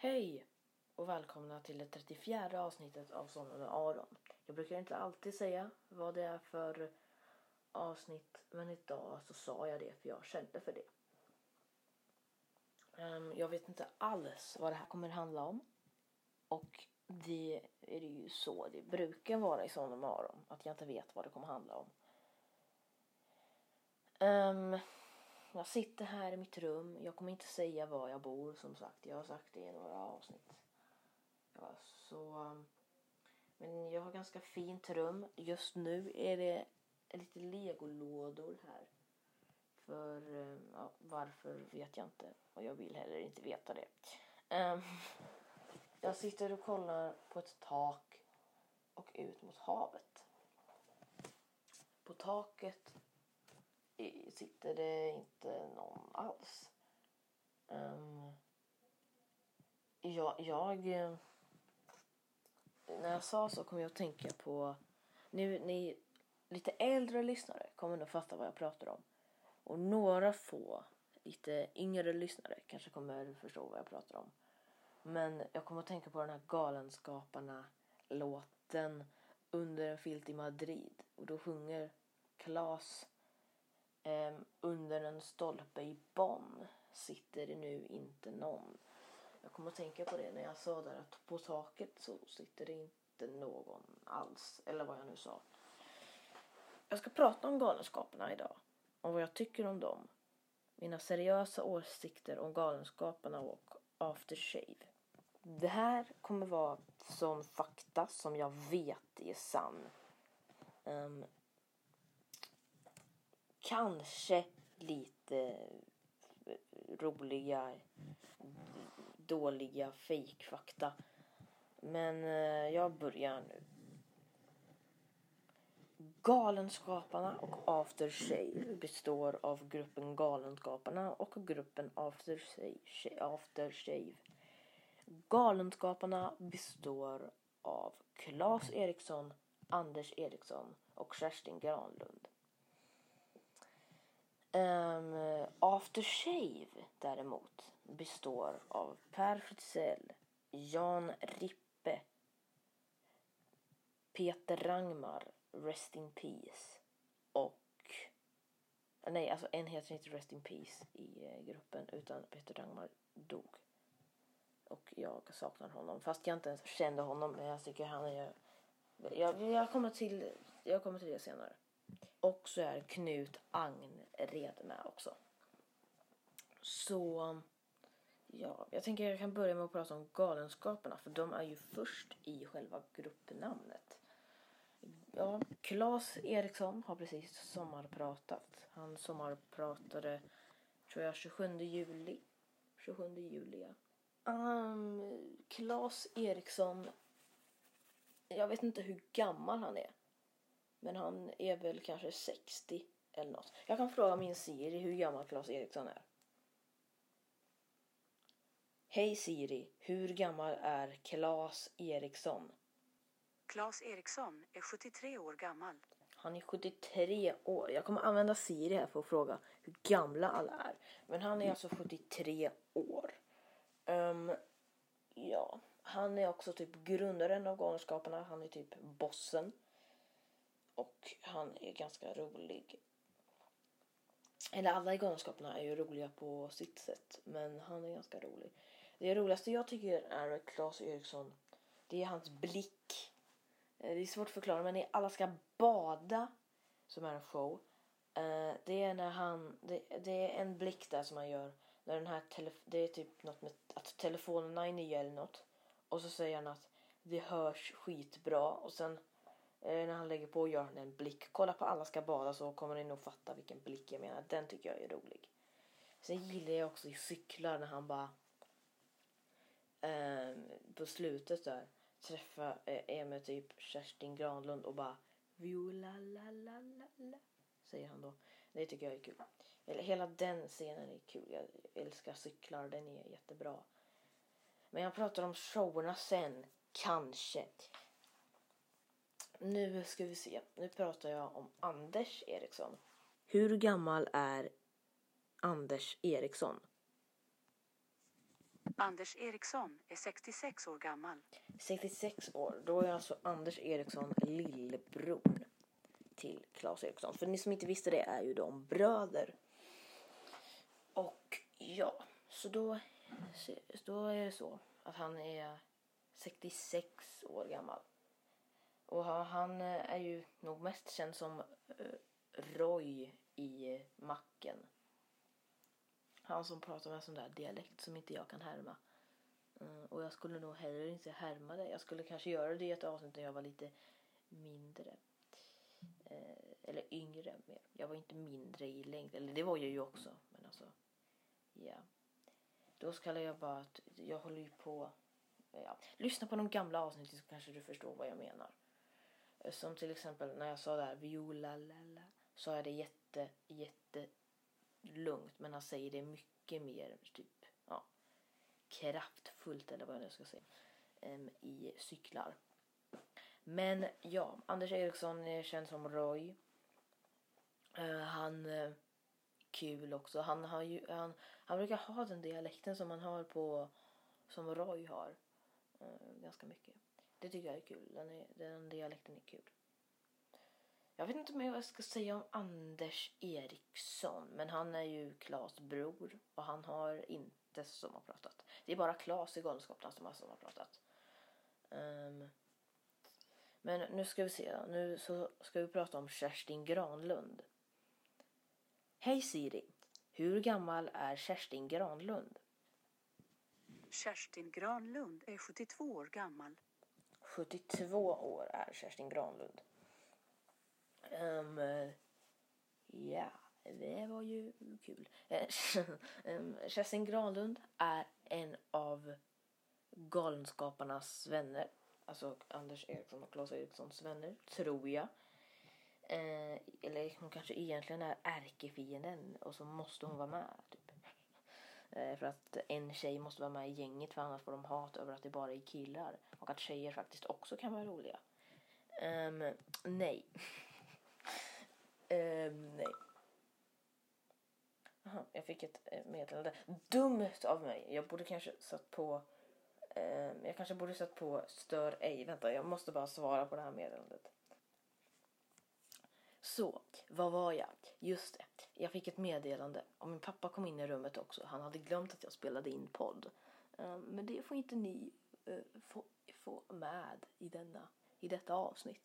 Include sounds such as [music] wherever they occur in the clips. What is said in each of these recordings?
Hej och välkomna till det 34 avsnittet av Sonen med Aron. Jag brukar inte alltid säga vad det är för avsnitt men idag så sa jag det för jag kände för det. Ehm, jag vet inte alls vad det här kommer handla om och det är det ju så det brukar vara i Sonen med Aron att jag inte vet vad det kommer handla om. Ehm, jag sitter här i mitt rum. Jag kommer inte säga var jag bor som sagt. Jag har sagt det i några avsnitt. Ja, så... Men jag har ganska fint rum. Just nu är det lite legolådor här. För ja, varför vet jag inte. Och jag vill heller inte veta det. Um, jag sitter och kollar på ett tak och ut mot havet. På taket sitter det inte någon alls. Um, jag, jag... Eh, när jag sa så kom jag att tänka på... Nu, ni lite äldre lyssnare kommer nog fatta vad jag pratar om. Och några få lite yngre lyssnare kanske kommer förstå vad jag pratar om. Men jag kommer att tänka på den här Galenskaparna-låten Under en filt i Madrid. Och då sjunger Klas Ehm, under en stolpe i Bonn sitter det nu inte någon. Jag kommer att tänka på det när jag sa där att på taket så sitter det inte någon alls. Eller vad jag nu sa. Jag ska prata om Galenskaparna idag. Om vad jag tycker om dem. Mina seriösa åsikter om Galenskaparna och Aftershave. Det här kommer vara sån fakta som jag vet är sann. Um, kanske lite eh, roliga, dåliga fejkfakta. Men eh, jag börjar nu. Galenskaparna och After Shave består av gruppen Galenskaparna och gruppen After Shave. Galenskaparna består av Claes Eriksson, Anders Eriksson och Kerstin Granlund. Ehm, um, Aftershave däremot består av Per Fritzell, Jan Rippe, Peter Rangmar, Rest in Peace och nej, alltså en heter inte Rest in Peace i eh, gruppen utan Peter Rangmar dog. Och jag saknar honom fast jag inte ens kände honom men jag tycker han är jag, jag, kommer till, jag kommer till det senare. Och så är Knut Agnred med också. Så ja, jag tänker jag kan börja med att prata om Galenskaparna för de är ju först i själva gruppnamnet. Ja, Claes Eriksson har precis sommarpratat. Han sommarpratade, tror jag, 27 juli. 27 juli, ja. Ehm, um, Claes Eriksson, jag vet inte hur gammal han är. Men han är väl kanske 60 eller något. Jag kan fråga min Siri hur gammal Claes Eriksson är. Hej Siri, hur gammal är Claes Eriksson? Claes Eriksson är 73 år gammal. Han är 73 år. Jag kommer använda Siri här för att fråga hur gamla alla är. Men han är alltså 73 år. Um, ja, han är också typ grundaren av Galenskaparna. Han är typ bossen. Och han är ganska rolig. Eller alla i Galenskaparna är ju roliga på sitt sätt. Men han är ganska rolig. Det roligaste jag tycker är Claes Eriksson. Det är hans blick. Eh, det är svårt att förklara men i alla ska bada. Som är en show. Eh, det är när han. Det, det är en blick där som han gör. När den här det är typ något med att telefonerna är nya eller något. Och så säger han att det hörs skitbra. Och sen Eh, när han lägger på och gör en blick. Kolla på alla ska bada så kommer ni nog fatta vilken blick jag menar. Den tycker jag är rolig. Sen gillar jag också i cyklar när han bara eh, på slutet där träffar eh, är med typ Kerstin Granlund och bara viola la la la la säger han då. Det tycker jag är kul. Hela den scenen är kul. Jag älskar cyklar. Den är jättebra. Men jag pratar om showerna sen. Kanske. Nu ska vi se. Nu pratar jag om Anders Eriksson. Hur gammal är Anders Eriksson? Anders Eriksson är 66 år gammal. 66 år. Då är alltså Anders Eriksson lillebror till Claes Eriksson. För ni som inte visste det är ju de bröder. Och ja, så då, då är det så att han är 66 år gammal. Och han eh, är ju nog mest känd som eh, Roy i Macken. Han som pratar med en sån där dialekt som inte jag kan härma. Mm, och jag skulle nog heller inte härma det. Jag skulle kanske göra det i ett avsnitt när jag var lite mindre. Eh, eller yngre mer. Jag var inte mindre i längd. Eller det var jag ju också. Men alltså, ja. Då skulle jag bara att jag håller ju på. Ja. Lyssna på de gamla avsnitten så kanske du förstår vad jag menar. Som till exempel när jag sa där viola lala. Så är det jätte, jätte lugnt. Men han säger det mycket mer typ ja, kraftfullt eller vad jag nu ska säga. Um, I cyklar. Men ja, Anders Eriksson är känd som Roy. Uh, han uh, kul också. Han, har ju, han, han brukar ha den dialekten som man har på som Roy har. Uh, ganska mycket. Det tycker jag är kul. Den, är, den dialekten är kul. Jag vet inte mer vad jag ska säga om Anders Eriksson. Men han är ju Klas bror. Och han har inte som har pratat. Det är bara Klas i Galenskaparna som har, som har pratat. Um, ehm, men nu ska vi se. Nu så ska vi prata om Kerstin Granlund. Hej Siri. Hur gammal är Kerstin Granlund? Kerstin Granlund är 72 år gammal. 72 år är Kerstin Granlund. Um, ja, det var ju kul. um, [laughs] Kerstin Granlund är en av Galenskaparnas vänner. Alltså Anders Eriksson och Claes Erikssons vänner, tror jag. Eh, eller hon kanske egentligen är ärkefienden och så måste hon vara med. Typ. Eh, för att en tjej måste vara med i gänget för annars får de hat över att det bara är killar. Och att tjejer faktiskt också kan vara roliga. Um, nej. um, [laughs] nej. Aha, jag fick ett eh, meddelande. Dumt av mig. Jag borde kanske satt på Um, jag kanske borde satt på stör ej. Vänta, jag måste bara svara på det här meddelandet. Så, var var jag? Just det, jag fick ett meddelande och min pappa kom in i rummet också. Han hade glömt att jag spelade in podd. Ehm, men det får inte ni eh, få, få med i, denna, i detta avsnitt.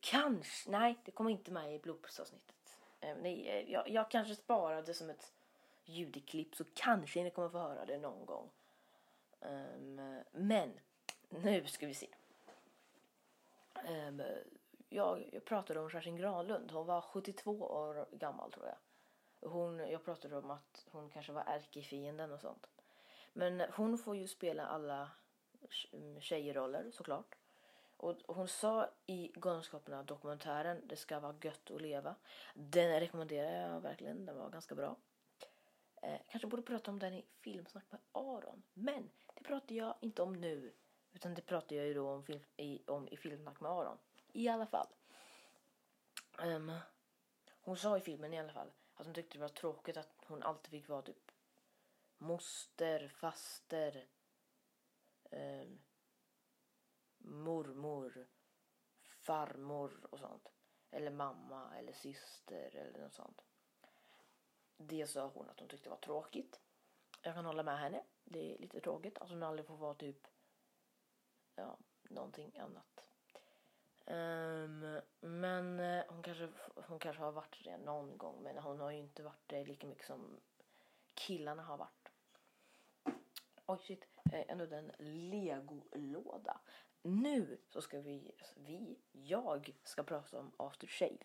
Kanske, nej det kommer inte med i bloopersavsnittet. Ehm, nej, eh, jag, jag kanske sparade som ett ljudklipp så kanske ni kommer få höra det någon gång. Ehm, men nu ska vi se. Jag, jag pratade om Kerstin Granlund. Hon var 72 år gammal tror jag. Hon, jag pratade om att hon kanske var ärkefienden och sånt. Men hon får ju spela alla mm, tjejroller såklart. Och hon sa i Galenskaparna dokumentären Det ska vara gött att leva. Den rekommenderar jag verkligen. Den var ganska bra. Eh, kanske borde prata om den i Filmsnack med Aron. Men det pratar jag inte om nu. Utan det pratar jag ju då om, film, i, om i Filmsnack med Aron. I alla fall. Um, hon sa i filmen i alla fall att hon tyckte det var tråkigt att hon alltid fick vara typ moster, faster, um, mormor, farmor och sånt. Eller mamma eller syster eller något sånt. Det sa hon att hon tyckte var tråkigt. Jag kan hålla med henne. Det är lite tråkigt att hon aldrig får vara typ ja, någonting annat. Um, men eh, hon, kanske, hon kanske har varit det någon gång men hon har ju inte varit det lika mycket som killarna har varit. Oj shit, eh, jag nådde en legolåda. Nu så ska vi, vi, jag ska prata om aftershave.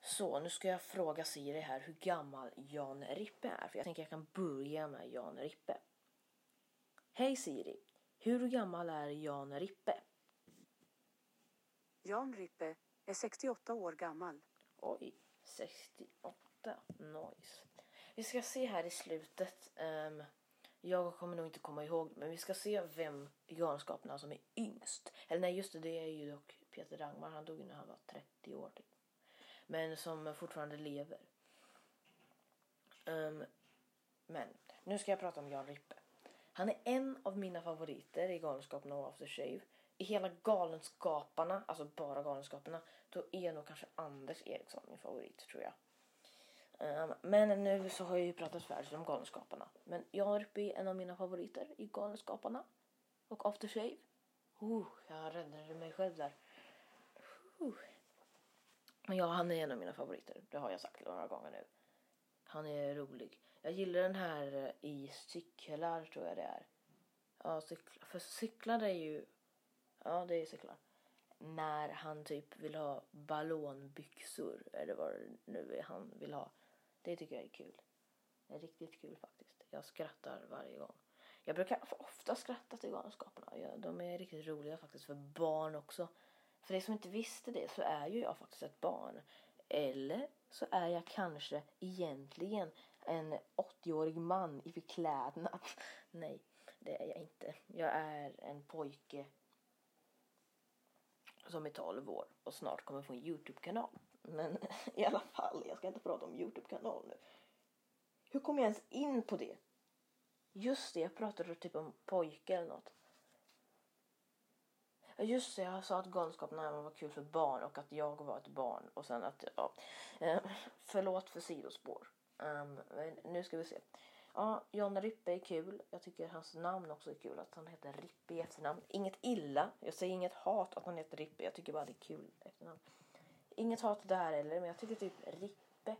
Så nu ska jag fråga Siri här hur gammal Jan Rippe är. För jag tänker jag kan börja med Jan Rippe. Hej Siri. Hur gammal är Jan Rippe? Jan Rippe är 68 år gammal. Oj, 68. Nice. Vi ska se här i slutet. Um, jag kommer nog inte komma ihåg men vi ska se vem i Galenskaparna som är yngst. Eller nej, just det, det är ju dock Peter Rangmar. Han dog när han var 30 år typ men som fortfarande lever. Um, men Nu ska jag prata om Jan Rippe. Han är en av mina favoriter i Galenskaparna och After Shave. I hela Galenskaparna, alltså bara Galenskaparna, då är nog kanske Anders Eriksson min favorit tror jag. Um, men nu så har jag ju pratat färdigt om Galenskaparna. Men Rippe är en av mina favoriter i Galenskaparna och After Shave. Uh, jag räddade mig själv där. Uh. Men ja, han är en av mina favoriter. Det har jag sagt några gånger nu. Han är rolig. Jag gillar den här eh, i cyklar tror jag det är. Ja, cyklar. För cyklar är ju... Ja, det är såklart. När han typ vill ha ballonbyxor eller vad det nu är han vill ha. Det tycker jag är kul. Det är riktigt kul faktiskt. Jag skrattar varje gång. Jag brukar ofta skratta till Galenskaparna. Ja, de är riktigt roliga faktiskt för barn också. För de som inte visste det så är ju jag faktiskt ett barn. Eller så är jag kanske egentligen en 80-årig man i förklädnad. [laughs] Nej, det är jag inte. Jag är en pojke som är 12 år och snart kommer få en Youtube-kanal. Men [laughs] i alla fall, jag ska inte prata om Youtube-kanal nu. Hur kom jag ens in på det? Just det, jag pratade typ om pojke eller något. Just det, jag sa att Galenskaparna var kul för barn och att jag var ett barn. Och sen att, ja, eh, förlåt för sidospår. Um, nu ska vi se. Ja, John Rippe är kul. Jag tycker hans namn också är kul. Att han heter Rippe i efternamn. Inget illa. Jag säger inget hat att han heter Rippe. Jag tycker bara det är kul efternamn. Inget hat där heller. Men jag tycker typ Rippe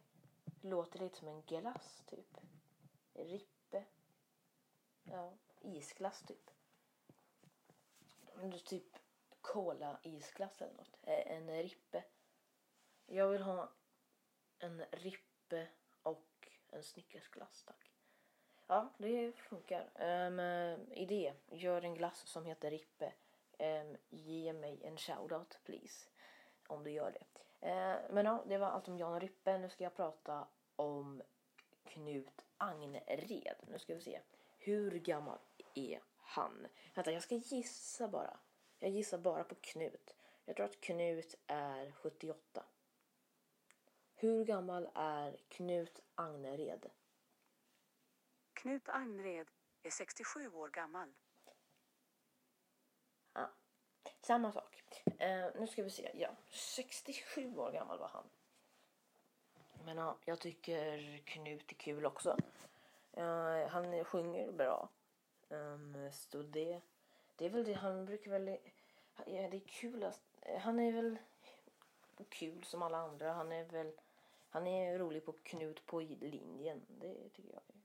låter lite som en glass typ. Rippe. Ja, isglass typ. Typ cola isglass eller något. Eh, en Rippe. Jag vill ha en Rippe och en Snickersglass tack. Ja, det funkar. Um, idé. Gör en glass som heter Rippe. Um, ge mig en shoutout please. Om du gör det. Uh, men ja, det var allt om Jan och Rippe. Nu ska jag prata om Knut Agnered. Nu ska vi se. Hur gammal är han? Vänta, jag ska gissa bara. Jag gissar bara på Knut. Jag tror att Knut är 78. Hur gammal är Knut Agnered? Knut Almred är 67 år gammal. Ja, samma sak. Eh, nu ska vi se. Ja, 67 år gammal var han. Men ja, jag tycker Knut är kul också. Uh, han sjunger bra. Um, så det, det är väl det han brukar väl... Ja, det är kul att, eh, Han är väl kul som alla andra. Han är väl... Han är rolig på Knut på linjen. Det tycker jag är.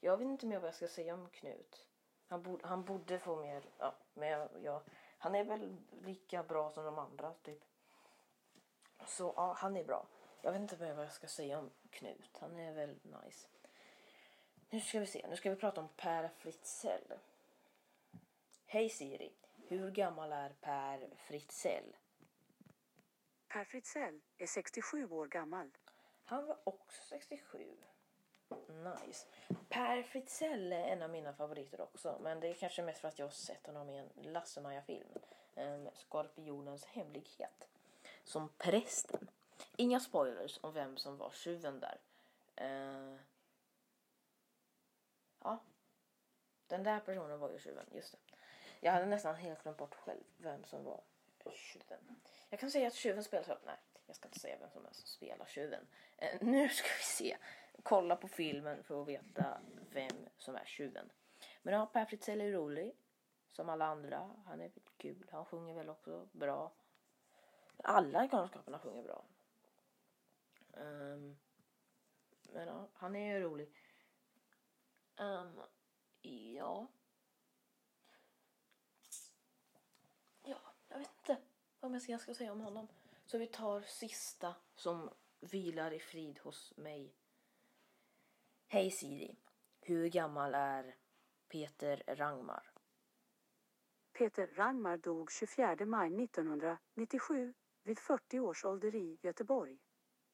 Jag vet inte mer vad jag ska säga om Knut. Han, borde, han borde få mer... Ja, men jag, jag, han är väl lika bra som de andra, typ. Så ja, han är bra. Jag vet inte mer vad jag ska säga om Knut. Han är väl nice. Nu ska vi se. Nu ska vi prata om Per Fritzell. Hej Siri. Hur gammal är Per Fritzell? Per Fritzell är 67 år gammal. Han var också 67. Nice. Per Fritzell är en av mina favoriter också. Men det är kanske mest för att jag har sett honom i en Lasse-Maja-film. Um, ehm, Skorpionens hemlighet. Som prästen. Inga spoilers om vem som var tjuven där. Uh, ja. Den där personen var ju tjuven, just det. Jag hade nästan helt glömt bort själv vem som var tjuven. Jag kan säga att tjuven spelar... Nej, jag ska inte säga vem som, är som spelar tjuven. Uh, nu ska vi se. Kolla på filmen för att veta vem som är tjuven. Men ja, Per Fritzell är rolig. Som alla andra. Han är kul. Han sjunger väl också bra. Alla i Galenskaparna sjunger bra. Um, men ja, han är ju rolig. Um, ja. Ja, jag vet inte vad jag ska säga om honom. Så vi tar sista som vilar i frid hos mig. Hej Siri. Hur gammal är Peter Rangmar? Peter Rangmar dog 24 maj 1997 vid 40 års ålder i Göteborg.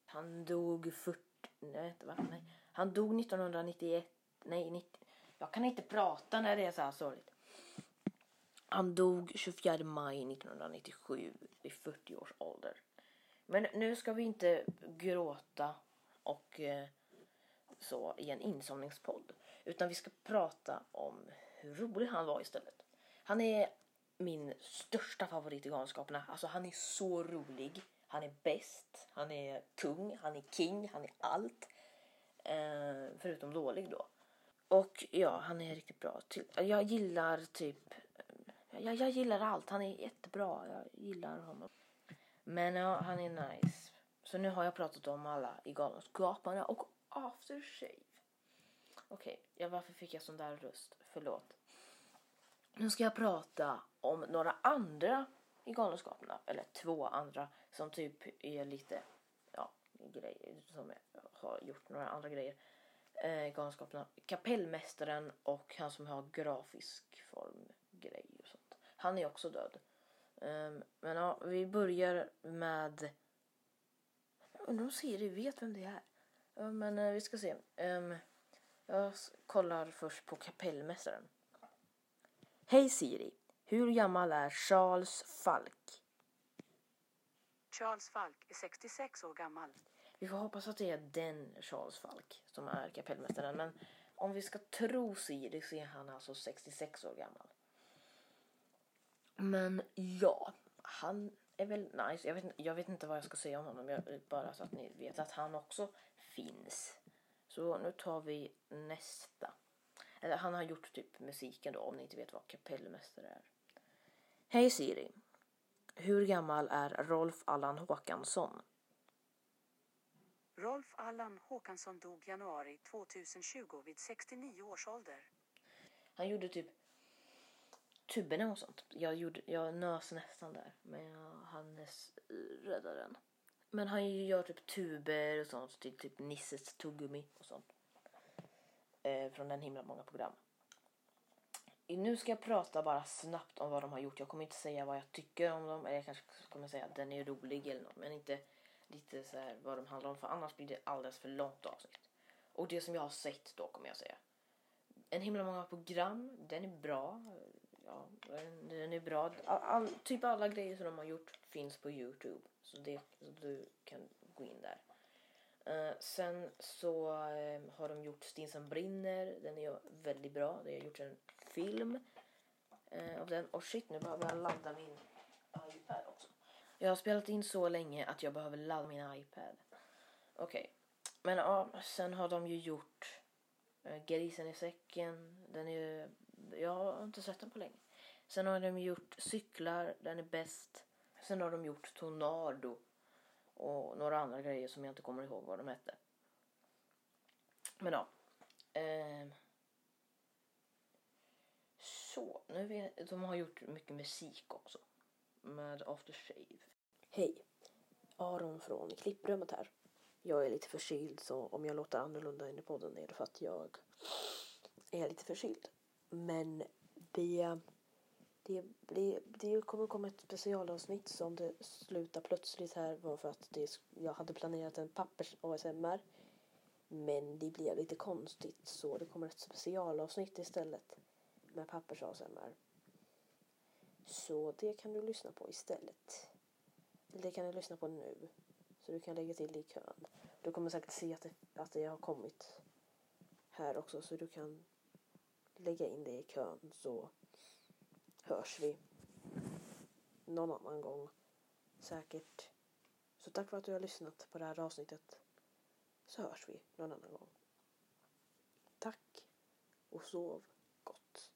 Han dog 40... Nej, va? nej. Han dog 1991. Nej, 90, jag kan inte prata när det är så här sorgligt. Han dog 24 maj 1997 vid 40 års ålder. Men nu ska vi inte gråta och eh, så i en insomningspodd. Utan vi ska prata om hur rolig han var istället. Han är min största favorit i Galenskaperna. Alltså han är så rolig. Han är bäst. Han är kung. Han är king. Han är allt. Eh, förutom dålig då. Och ja, han är riktigt bra. Jag gillar typ... Eh, jag, jag gillar allt. Han är jättebra. Jag gillar honom. Men ja, han är nice. Så nu har jag pratat om alla i Galenskaparna och Aftershave. Okej, okay, ja, varför fick jag sån där röst? Förlåt. Nu ska jag prata om några andra i Galenskaparna. Eller två andra som typ är lite, ja, grejer som har gjort några andra grejer. Eh, Galenskaparna. Kapellmästaren och han som har grafisk form grej och sånt. Han är också död. Um, men ja, vi börjar med... Undrar om Siri vet vem det är. Uh, men uh, vi ska se. Um, jag kollar först på kapellmästaren. Hej Siri. Hur gammal är Charles Falk? Charles Falk är 66 år gammal. Vi får hoppas att det är den Charles Falk som är kapellmästaren. Men om vi ska tro Siri så är han alltså 66 år gammal. Men ja, han är väl nice. Jag vet, jag vet inte vad jag ska säga om honom. Jag, bara så att ni vet att han också finns. Så nu tar vi nästa. Eller han har gjort typ musiken då om ni inte vet vad kapellmästare är. Hej Siri. Hur gammal är Rolf Allan Håkansson? Rolf Allan Håkansson dog januari 2020 vid 69 års ålder. Han gjorde typ tuberna och sånt. Jag, gjorde, jag nös nästan där, men jag hann rädda den. Men han gör typ tuber och sånt till typ Nisses tuggummi och sånt. Eh, från den himla många program. Nu ska jag prata bara snabbt om vad de har gjort. Jag kommer inte säga vad jag tycker om dem. Eller jag kanske kommer säga att den är rolig eller något. Men inte lite så här vad de handlar om. För annars blir det alldeles för långt avsnitt. Och det som jag har sett då kommer jag säga. En himla många program. Den är bra ja, den är bra. All, all, typ alla grejer som de har gjort finns på Youtube. Så, det, så du kan gå in där. Uh, sen så uh, har de gjort Stinsen brinner. Den är väldigt bra. Det har gjort en film uh, av den. Och shit, nu behöver jag ladda min iPad också. Jag har spelat in så länge att jag behöver ladda min iPad. Okej. Okay. Men ja, sen har de ju gjort eh, Grisen i säcken. Den är jag har inte sett den på länge. Sen har de gjort Cyklar, den är bäst. Sen har de gjort Tornado och några andra grejer som jag inte kommer ihåg vad de hette. Men ja. Eh, så, nu vet, de har gjort mycket musik också. Med After Shave. Hej! Aron från klipprummet här. Jag är lite förkyld så om jag låter annorlunda in i podden är det för att jag är lite förkyld. Men det, det, det, det kommer komma ett specialavsnitt som det slutar plötsligt här var för att det, jag hade planerat en pappers ASMR. Men det blev lite konstigt så det kommer ett specialavsnitt istället med pappers ASMR. Så det kan du lyssna på istället. Det kan du lyssna på nu. Så du kan lägga till det i kön. Du kommer säkert se att det, att det har kommit här också så du kan lägga in dig i kön så hörs vi någon annan gång säkert. Så tack för att du har lyssnat på det här avsnittet så hörs vi någon annan gång. Tack och sov gott.